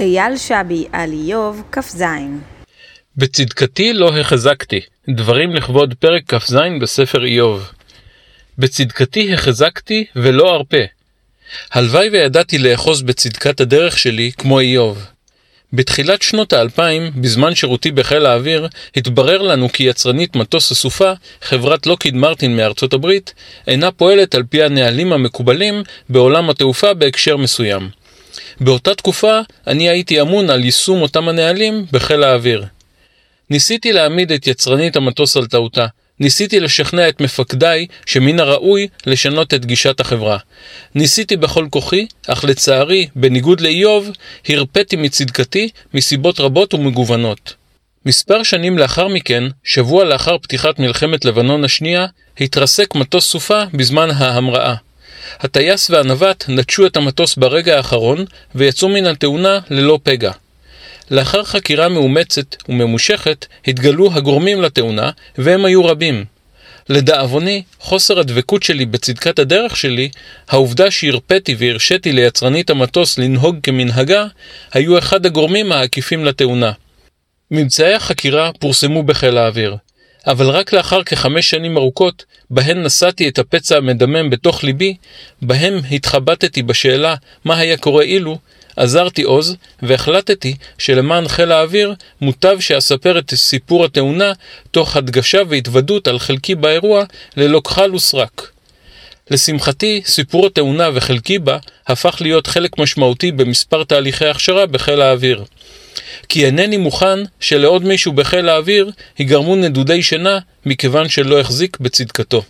אייל שבי על איוב כ"ז בצדקתי לא החזקתי, דברים לכבוד פרק כ"ז בספר איוב. בצדקתי החזקתי ולא ארפה. הלוואי וידעתי לאחוז בצדקת הדרך שלי כמו איוב. בתחילת שנות האלפיים, בזמן שירותי בחיל האוויר, התברר לנו כי יצרנית מטוס הסופה, חברת לוקיד מרטין מארצות הברית, אינה פועלת על פי הנהלים המקובלים בעולם התעופה בהקשר מסוים. באותה תקופה, אני הייתי אמון על יישום אותם הנהלים בחיל האוויר. ניסיתי להעמיד את יצרנית המטוס על טעותה. ניסיתי לשכנע את מפקדיי שמן הראוי לשנות את גישת החברה. ניסיתי בכל כוחי, אך לצערי, בניגוד לאיוב, הרפאתי מצדקתי מסיבות רבות ומגוונות. מספר שנים לאחר מכן, שבוע לאחר פתיחת מלחמת לבנון השנייה, התרסק מטוס סופה בזמן ההמראה. הטייס והנווט נטשו את המטוס ברגע האחרון ויצאו מן התאונה ללא פגע. לאחר חקירה מאומצת וממושכת התגלו הגורמים לתאונה, והם היו רבים. לדאבוני, חוסר הדבקות שלי בצדקת הדרך שלי, העובדה שהרפאתי והרשיתי ליצרנית המטוס לנהוג כמנהגה, היו אחד הגורמים העקיפים לתאונה. ממצאי החקירה פורסמו בחיל האוויר, אבל רק לאחר כחמש שנים ארוכות, בהן נשאתי את הפצע המדמם בתוך ליבי, בהם התחבטתי בשאלה מה היה קורה אילו, עזרתי עוז, והחלטתי שלמען חיל האוויר מוטב שאספר את סיפור התאונה תוך הדגשה והתוודות על חלקי באירוע ללא כחל וסרק. לשמחתי, סיפור התאונה וחלקי בה הפך להיות חלק משמעותי במספר תהליכי הכשרה בחיל האוויר. כי אינני מוכן שלעוד מישהו בחיל האוויר ייגרמו נדודי שינה מכיוון שלא החזיק בצדקתו.